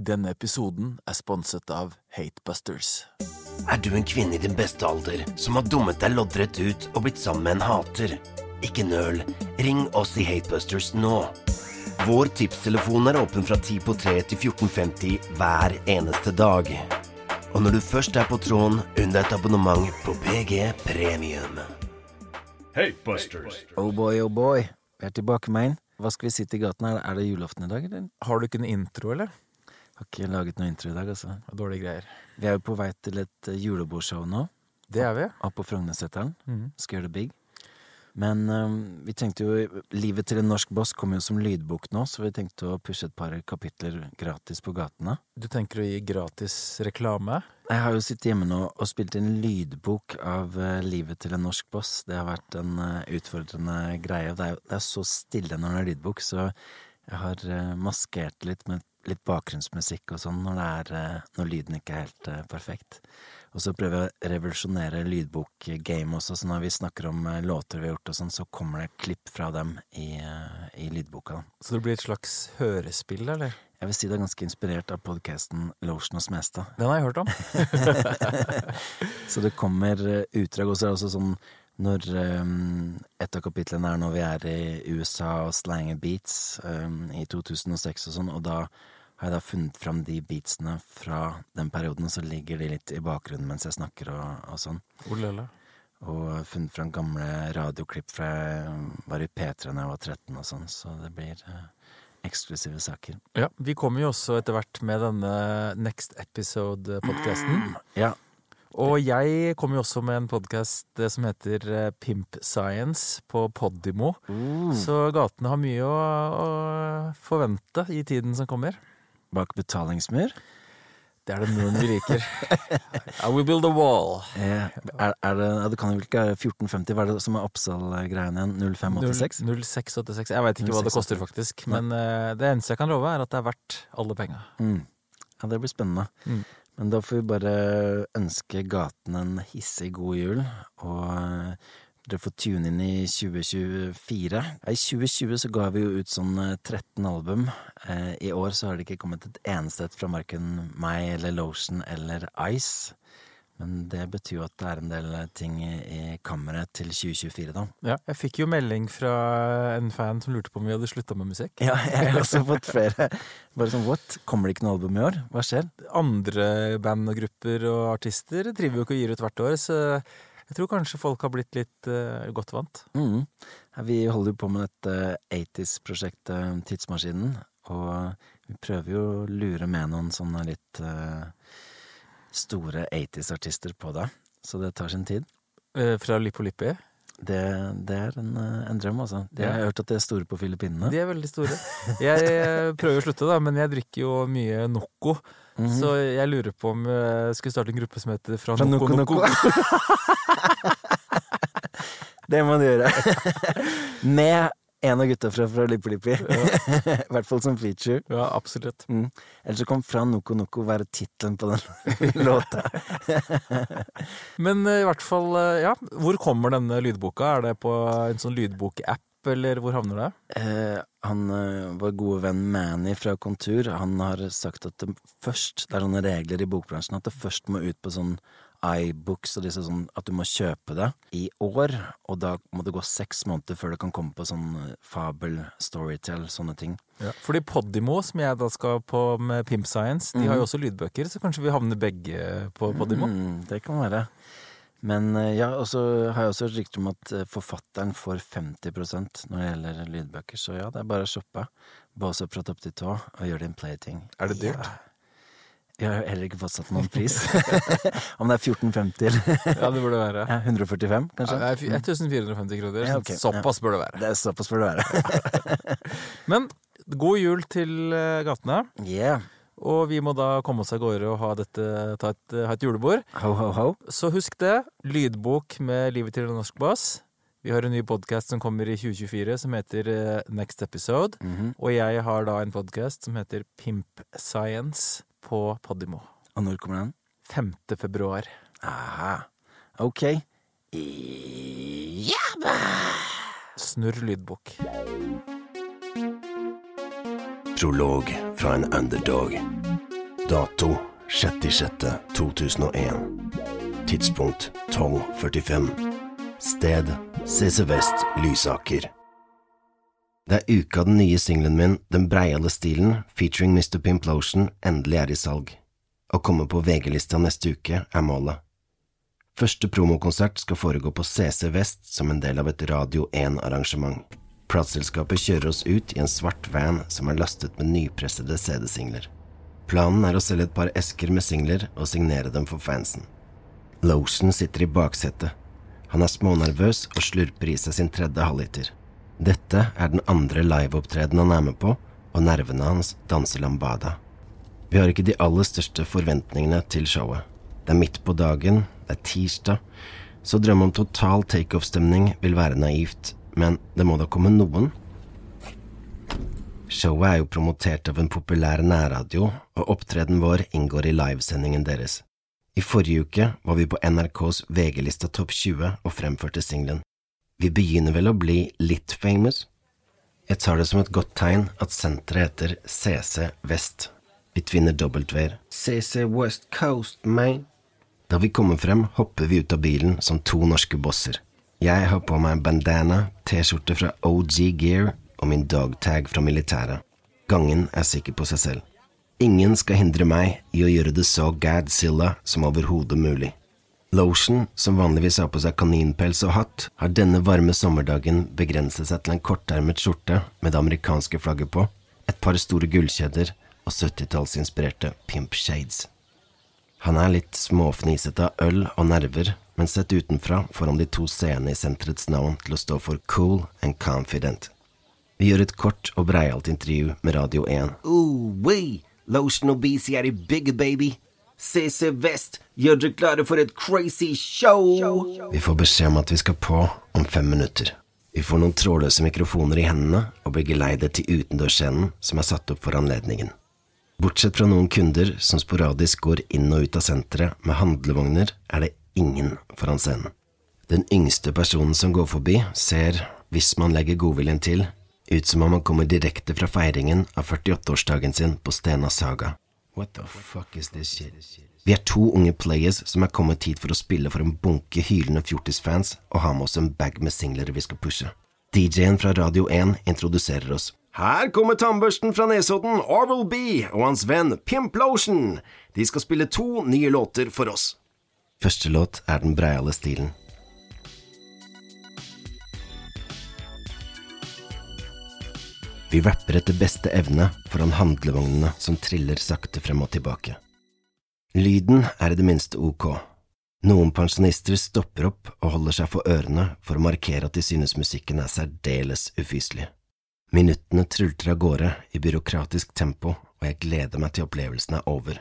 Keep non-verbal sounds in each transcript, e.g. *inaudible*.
Denne episoden er sponset av Hatebusters. Er du en kvinne i din beste alder som har dummet deg loddrett ut og blitt sammen med en hater? Ikke nøl, ring oss i Hatebusters nå. Vår tipstelefon er åpen fra 10 på 3 til 14.50 hver eneste dag. Og når du først er på tråden, unn deg et abonnement på PG Premium. Hatebusters. Oh boy, oh boy. Vi er tilbake med en. Hva skal vi si til gaten? Er det, er det julaften i dag, eller? Har du ikke en intro, eller? Har ikke laget noe intro i dag, altså. Dårlige greier. Vi er jo på vei til et eh, julebordshow nå, Det er vi. opp på Frognerseteren. Mm. Skal gjøre det big. Men um, vi tenkte jo Livet til en norsk boss kommer jo som lydbok nå, så vi tenkte å pushe et par kapitler gratis på gatene. Du tenker å gi gratis reklame? Jeg har jo sittet hjemme nå og spilt inn lydbok av uh, Livet til en norsk boss. Det har vært en uh, utfordrende greie. Det er, det er så stille når det er lydbok, så jeg har maskert litt med litt bakgrunnsmusikk og sånn når, eh, når lyden ikke er helt eh, perfekt. Og så prøver jeg å revolusjonere lydbokgame også, så når vi snakker om eh, låter vi har gjort og sånn, så kommer det klipp fra dem i, i lydboka. Så det blir et slags hørespill, eller? Jeg vil si det er ganske inspirert av podkasten Lotion og Smestad. Den har jeg hørt om. *laughs* *laughs* Så det kommer utdrag, og så er det også sånn når um, Et av kapitlene er når vi er i USA og slanger beats um, i 2006 og sånn, og da har jeg da funnet fram de beatsene fra den perioden, og så ligger de litt i bakgrunnen mens jeg snakker og, og sånn. Olele. Og funnet fram gamle radioklipp fra jeg var i P3 da jeg var 13 og sånn, så det blir uh, eksklusive saker. Ja, vi kommer jo også etter hvert med denne Next Episode-podkasten. Ja, Og jeg kommer jo også med en podkast som heter eh, Pimp Science på Podimo. Så gatene har mye å, å forvente i tiden som kommer. bak betalingsmur. Det er det muren vi liker. *laughs* I will build a wall. Eh, er, er det, det kan jo ikke være 1450, hva er det som er Oppsal-greien igjen? 0586? 0686. Jeg veit ikke hva det koster, faktisk. Men eh, det eneste jeg kan love, er at det er verdt alle penga. Mm. Ja, det blir spennende. Mm. Men da får vi bare ønske gaten en hissig god jul, og eh, dere får tune inn i 2024. I 2020 så ga vi jo ut sånn eh, 13 album. Eh, I år så har det ikke kommet et eneste et fra marken meg eller Lotion eller Ice. Men det betyr jo at det er en del ting i, kammeret til 2024, da. Ja, jeg fikk jo melding fra en fan som lurte på om vi hadde slutta med musikk. Ja, jeg har også fått flere. Bare sånn what? Kommer det ikke noe album i år? Hva skjer? Andre band og grupper og artister driver jo ikke og gir ut hvert år, så jeg tror kanskje folk har blitt litt uh, godt vant. Mm. Vi holder jo på med dette 80s-prosjektet Tidsmaskinen, og vi prøver jo å lure med noen sånne litt eh, store 80s-artister på deg, Så det tar sin tid. Eh, fra Lippo Lippi. Det, det er en, eh, en drøm, altså. Jeg har hørt at de er store på Filippinene. De er veldig store. Jeg eh, prøver å slutte, da, men jeg drikker jo mye Noco. Mhm. Så jeg lurer på om jeg skulle starte en gruppe som heter Fra, Fra Noco Noco Noco. det må du gjøre. *laughs* med en av gutta fra, fra Lippi Lippi. *laughs* I hvert fall som feature. Ja, absolutt. Mm. Eller så kom Fra Noko Noko være tittelen på den *laughs* låta. *laughs* Men eh, i hvert fall, eh, ja. Hvor kommer denne lydboka? Er det på en sånn lydbokapp, eller hvor havner det? Eh, han, var vår gode venn Manny fra Kontur, han har sagt at det først, det er sånne regler i bokbransjen, at det først må ut på sånn iBooks og disse sånn, at du må kjøpe det i år, og da må det gå seks måneder før det kan komme på sånn eh, Fabel, Storytell, sånne ting. Ja. Fordi Podimo, som jeg da skal på med Pimp Science, de har jo også lydbøker, så kanskje vi havner begge på Podimo? Mm, det kan være. Men eh, ja, og så har jeg også et rykter om at eh, forfatteren får 50% når det gjelder lydbøker, så ja, det er bare å shoppe. Båse prate opp til tå og gjøre din playting. Er det dyrt? Ja. Jeg har heller ikke fått satt noen pris. *laughs* Om det er 1450 eller *laughs* Ja, det burde være. ja, 145, Ja, kanskje? det er 1450 kroner. Ja, okay. Såpass bør det være. Det er såpass bør det være. *laughs* Men god jul til eh, gatene. Yeah. Og vi må da komme oss av gårde og ha, dette, ta et, ha et julebord. Ho, ho, ho. Så husk det. Lydbok med Livet til en norsk bass. Vi har en ny podkast som kommer i 2024 som heter eh, Next Episode. Mhm. Og jeg har da en podkast som heter Pimp Science på Podimo. Og når kommer den? 5. februar. Aha. Ok. Jabba! Snurr lydbok. Prolog fra en underdog. Dato 6.6.2001. Tidspunkt 12.45. Sted CC Vest, Lysaker. Det er uka den nye singelen min, Den breiale stilen, featuring Mr. Pimplotion, endelig er i salg. Å komme på VG-lista neste uke er målet. Første promokonsert skal foregå på CC Vest som en del av et Radio 1-arrangement. Plateselskapet kjører oss ut i en svart van som er lastet med nypressede CD-singler. Planen er å selge et par esker med singler og signere dem for fansen. Lotion sitter i baksetet. Han er smånervøs og slurper i seg sin tredje halvliter. Dette er den andre liveopptredenen han er med på, og nervene hans danser lambada. Vi har ikke de aller største forventningene til showet. Det er midt på dagen, det er tirsdag, så å drømme om total takeoff-stemning vil være naivt, men det må da komme noen? Showet er jo promotert av en populær nærradio, og opptreden vår inngår i livesendingen deres. I forrige uke var vi på NRKs VG-lista Topp 20 og fremførte singelen. Vi begynner vel å bli litt famous? Jeg tar det som et godt tegn at senteret heter CC Vest. Vi tvinner W-er. CC West Coast, man. Da vi kommer frem, hopper vi ut av bilen som to norske bosser. Jeg har på meg bandana, T-skjorte fra OG Gear og min dogtag fra militæret. Gangen er sikker på seg selv. Ingen skal hindre meg i å gjøre det så Godzilla som overhodet mulig. Lotion, som vanligvis har på seg kaninpels og hatt, har denne varme sommerdagen begrenset seg til en kortermet skjorte med det amerikanske flagget på, et par store gullkjeder og 70-tallsinspirerte pimp shades. Han er litt småfnisete av øl og nerver, men sett utenfra får han de to c-ene i senterets navn til å stå for cool and confident. Vi gjør et kort og breialt intervju med Radio 1. Ooh, wee! Lotion og BC er i bygget, baby! CC Vest, gjør dere klare for et crazy show! Vi får beskjed om at vi skal på om fem minutter. Vi får noen trådløse mikrofoner i hendene og blir geleidet til utendørsscenen som er satt opp for anledningen. Bortsett fra noen kunder som sporadisk går inn og ut av senteret med handlevogner, er det ingen foran scenen. Den yngste personen som går forbi, ser, hvis man legger godviljen til, ut som om han kommer direkte fra feiringen av 48-årsdagen sin på Stena Saga. What the fuck is this shit? Vi er to unge players som er kommet hit for å spille for en bunke hylende fjortisfans og har med oss en bag med singlere vi skal pushe. DJ-en fra Radio 1 introduserer oss. Her kommer tannbørsten fra Nesodden, Arvel B, og hans venn Pimp Lotion. De skal spille to nye låter for oss. Første låt er Den breiale stilen. Vi rapper etter beste evne foran handlevognene som triller sakte frem og tilbake. Lyden er i det minste ok. Noen pensjonister stopper opp og holder seg for ørene for å markere at de synes musikken er særdeles ufyselig. Minuttene trulter av gårde i byråkratisk tempo, og jeg gleder meg til opplevelsen er over.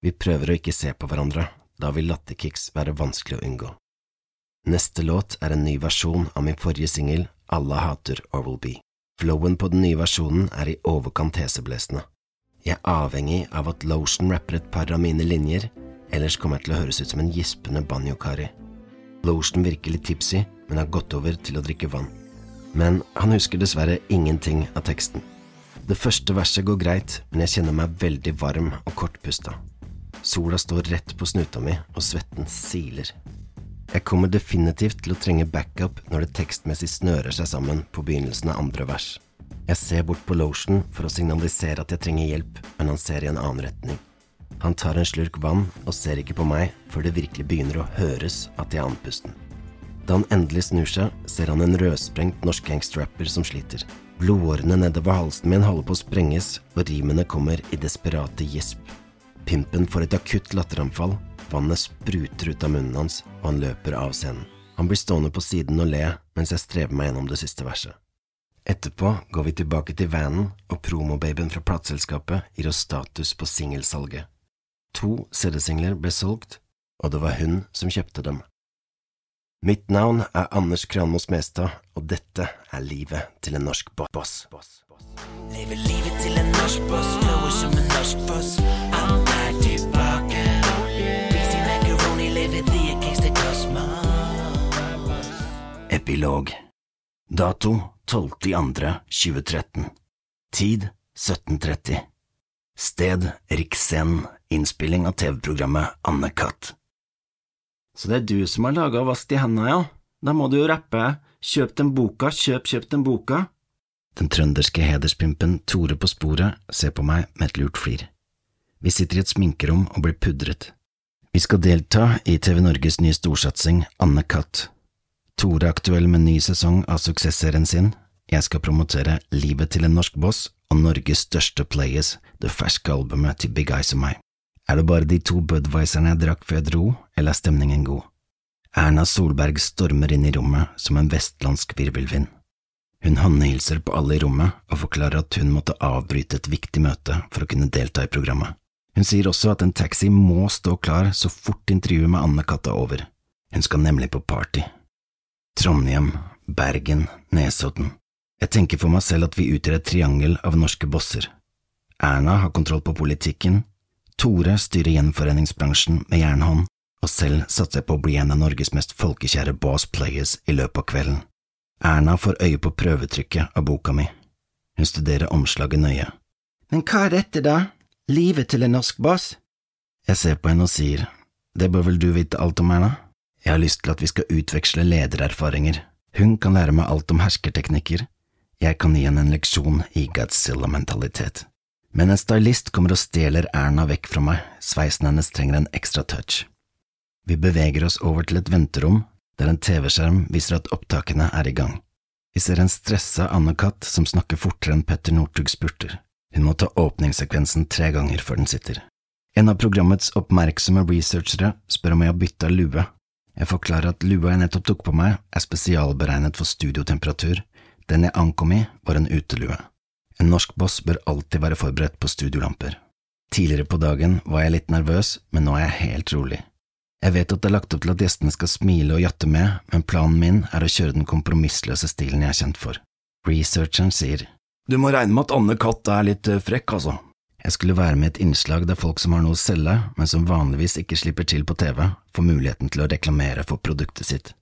Vi prøver å ikke se på hverandre, da vil latterkicks være vanskelig å unngå. Neste låt er en ny versjon av min forrige singel, Alle hater Orwell B. Flowen på den nye versjonen er i overkant heseblesende. Jeg er avhengig av at Lotion rapper et par av mine linjer, ellers kommer jeg til å høres ut som en gispende banjokari. Lotion virker litt tipsy, men har gått over til å drikke vann. Men han husker dessverre ingenting av teksten. Det første verset går greit, men jeg kjenner meg veldig varm og kortpusta. Sola står rett på snuta mi, og svetten siler. Jeg kommer definitivt til å trenge backup når det tekstmessig snører seg sammen på begynnelsen av andre vers. Jeg ser bort på Lotion for å signalisere at jeg trenger hjelp, men han ser i en annen retning. Han tar en slurk vann og ser ikke på meg før det virkelig begynner å høres at jeg er andpusten. Da han endelig snur seg, ser han en rødsprengt norsk gangsterrapper som sliter. Blodårene nedover halsen min holder på å sprenges, og rimene kommer i desperate gjesp. Pimpen får et akutt latteranfall, vannet spruter ut av munnen hans, og han løper av scenen. Han blir stående på siden og le mens jeg strever meg gjennom det siste verset. Etterpå går vi tilbake til vanen, og promobabyen fra plateselskapet gir oss status på singelsalget. To CD-singler ble solgt, og det var hun som kjøpte dem. Mitt navn er Anders Kranmo Smestad, og dette er livet til en norsk bo boss. Lever livet til en norsk boss, flower som en norsk boss. Han er tilbake. Epilog Dato 12.2.2013 Tid 17.30 Sted Riksscenen innspilling av TV-programmet Anne Katt. Så det er du som har laga Vask de henda, ja? Da må du jo rappe Kjøp den boka, kjøp, kjøp den boka. Den trønderske hederspimpen Tore på sporet ser på meg med et lurt flir. Vi sitter i et sminkerom og blir pudret. Vi skal delta i TV Norges nye storsatsing Anne Katt. Tore er aktuell med ny sesong av suksessserien sin. Jeg skal promotere Livet til en norsk boss og Norges største players, det ferske albumet til Big Eyes og meg. Er det bare de to Budwiserne jeg drakk før jeg dro, eller er stemningen god? Erna Solberg stormer inn i rommet som en vestlandsk virvelvind. Hun håndhilser på alle i rommet og forklarer at hun måtte avbryte et viktig møte for å kunne delta i programmet. Hun sier også at en taxi må stå klar så fort intervjuet med Anne Katt er over. Hun skal nemlig på party. Trondheim, Bergen, Nesodden. Jeg tenker for meg selv at vi utgjør et triangel av norske bosser. Erna har kontroll på politikken, Tore styrer gjenforeningsbransjen med jernhånd, og selv satser jeg på å bli en av Norges mest folkekjære boss players i løpet av kvelden. Erna får øye på prøvetrykket av boka mi. Hun studerer omslaget nøye. Men hva er dette, da? Livet til en norsk boss? Jeg ser på henne og sier, det bør vel du vite alt om, Erna? Jeg har lyst til at vi skal utveksle ledererfaringer. Hun kan lære meg alt om herskerteknikker. Jeg kan gi henne en leksjon i Godzilla-mentalitet. Men en stylist kommer og stjeler Erna vekk fra meg, sveisen hennes trenger en ekstra touch. Vi beveger oss over til et venterom, der en TV-skjerm viser at opptakene er i gang. Vi ser en stressa Anne-Katt som snakker fortere enn Petter Northug spurter. Hun må ta åpningssekvensen tre ganger før den sitter. En av programmets oppmerksomme researchere spør om jeg har bytta lue. Jeg forklarer at lua jeg nettopp tok på meg, er spesialberegnet for studiotemperatur. Den jeg ankom i, var en utelue. En norsk boss bør alltid være forberedt på studiolamper. Tidligere på dagen var jeg litt nervøs, men nå er jeg helt rolig. Jeg vet at det er lagt opp til at gjestene skal smile og jatte med, men planen min er å kjøre den kompromissløse stilen jeg er kjent for. Researcheren sier Du må regne med at Anne Katt er litt eh, frekk, altså. Jeg skulle være med i et innslag der folk som har noe å selge, men som vanligvis ikke slipper til på TV, får muligheten til å reklamere for produktet sitt.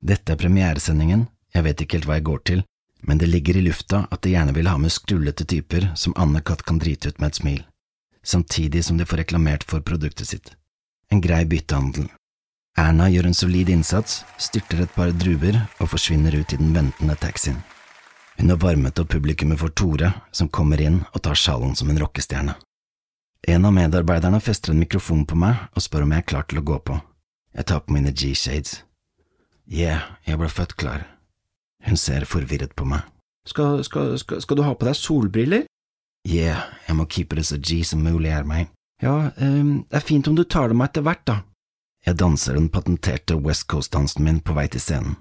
Dette er premieresendingen, jeg vet ikke helt hva jeg går til, men det ligger i lufta at de gjerne vil ha med skrullete typer som Anne Katt kan drite ut med et smil, samtidig som de får reklamert for produktet sitt. En grei byttehandel. Erna gjør en solid innsats, styrter et par druer og forsvinner ut i den ventende taxien. Hun har varmet opp publikummet for Tore, som kommer inn og tar sjalen som en rockestjerne. En av medarbeiderne fester en mikrofon på meg og spør om jeg er klar til å gå på. Jeg tar på mine G-shades. Yeah, jeg ble født klar. Hun ser forvirret på meg. Skal, skal, skal, skal du ha på deg solbriller? Yeah, jeg må keepe det så G som mulig er meg. Ja, um, det er fint om du tar dem etter hvert, da. Jeg danser den patenterte West Coast-dansen min på vei til scenen.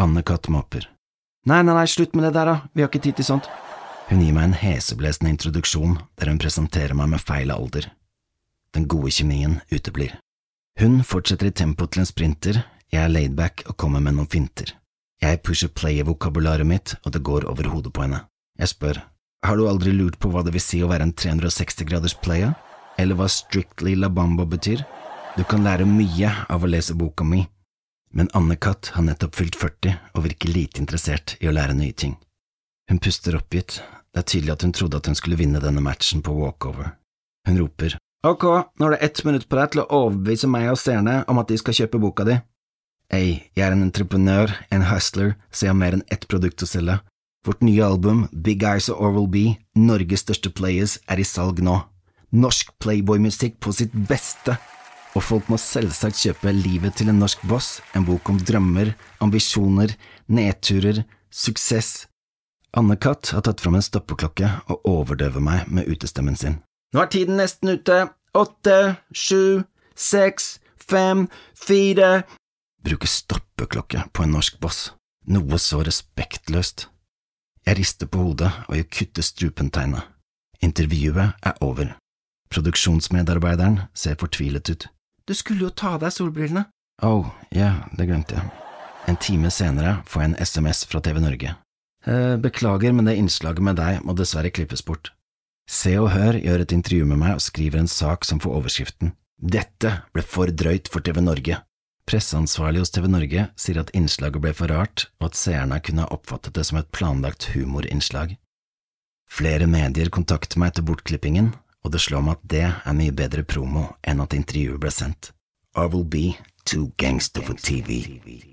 Anne Katt maper. Nei, nei, nei, slutt med det der, da, vi har ikke tid til sånt. Hun gir meg en heseblesende introduksjon der hun presenterer meg med feil alder. Den gode kjemien uteblir. Hun fortsetter i tempo til en sprinter, jeg er laidback og kommer med noen finter. Jeg pusher play-vokabularet mitt, og det går over hodet på henne. Jeg spør, har du aldri lurt på hva det vil si å være en 360 graders player? Eller hva strictly la bamba betyr? Du kan lære mye av å lese boka mi, men Anne-Katt har nettopp fylt 40 og virker lite interessert i å lære nye ting. Hun puster oppgitt, det er tydelig at hun trodde at hun skulle vinne denne matchen på walkover. Hun roper, Ok, nå er det ett minutt på deg til å overbevise meg og seerne om at de skal kjøpe boka di. Ei, jeg er en entreprenør, en hustler, så jeg har mer enn ett produkt å selge. Vårt nye album, Big Eyes og Oral B, Norges største players, er i salg nå. Norsk playboy-musikk på sitt beste. Og folk må selvsagt kjøpe Livet til en norsk boss, en bok om drømmer, ambisjoner, nedturer, suksess. Anne-Katt har tatt fram en stoppeklokke og overdøver meg med utestemmen sin. Nå er tiden nesten ute. Åtte, sju, seks, fem, fire… Bruke stoppeklokke på en norsk boss. Noe så respektløst. Jeg rister på hodet og jeg kutter strupen-tegnet. Intervjuet er over. Produksjonsmedarbeideren ser fortvilet ut. Du skulle jo ta av deg solbrillene. Oh, ja, det glemte jeg. En time senere får jeg en SMS fra TV Norge. Eh, beklager, men det innslaget med deg må dessverre klippes bort. Se og Hør gjør et intervju med meg og skriver en sak som får overskriften Dette ble for drøyt for TV Norge. Presseansvarlig hos TV Norge sier at innslaget ble for rart, og at seerne kunne ha oppfattet det som et planlagt humorinnslag. Flere medier kontakter meg etter bortklippingen, og det slår meg at det er mye bedre promo enn at intervjuet ble sendt. I will be too gangster for TV.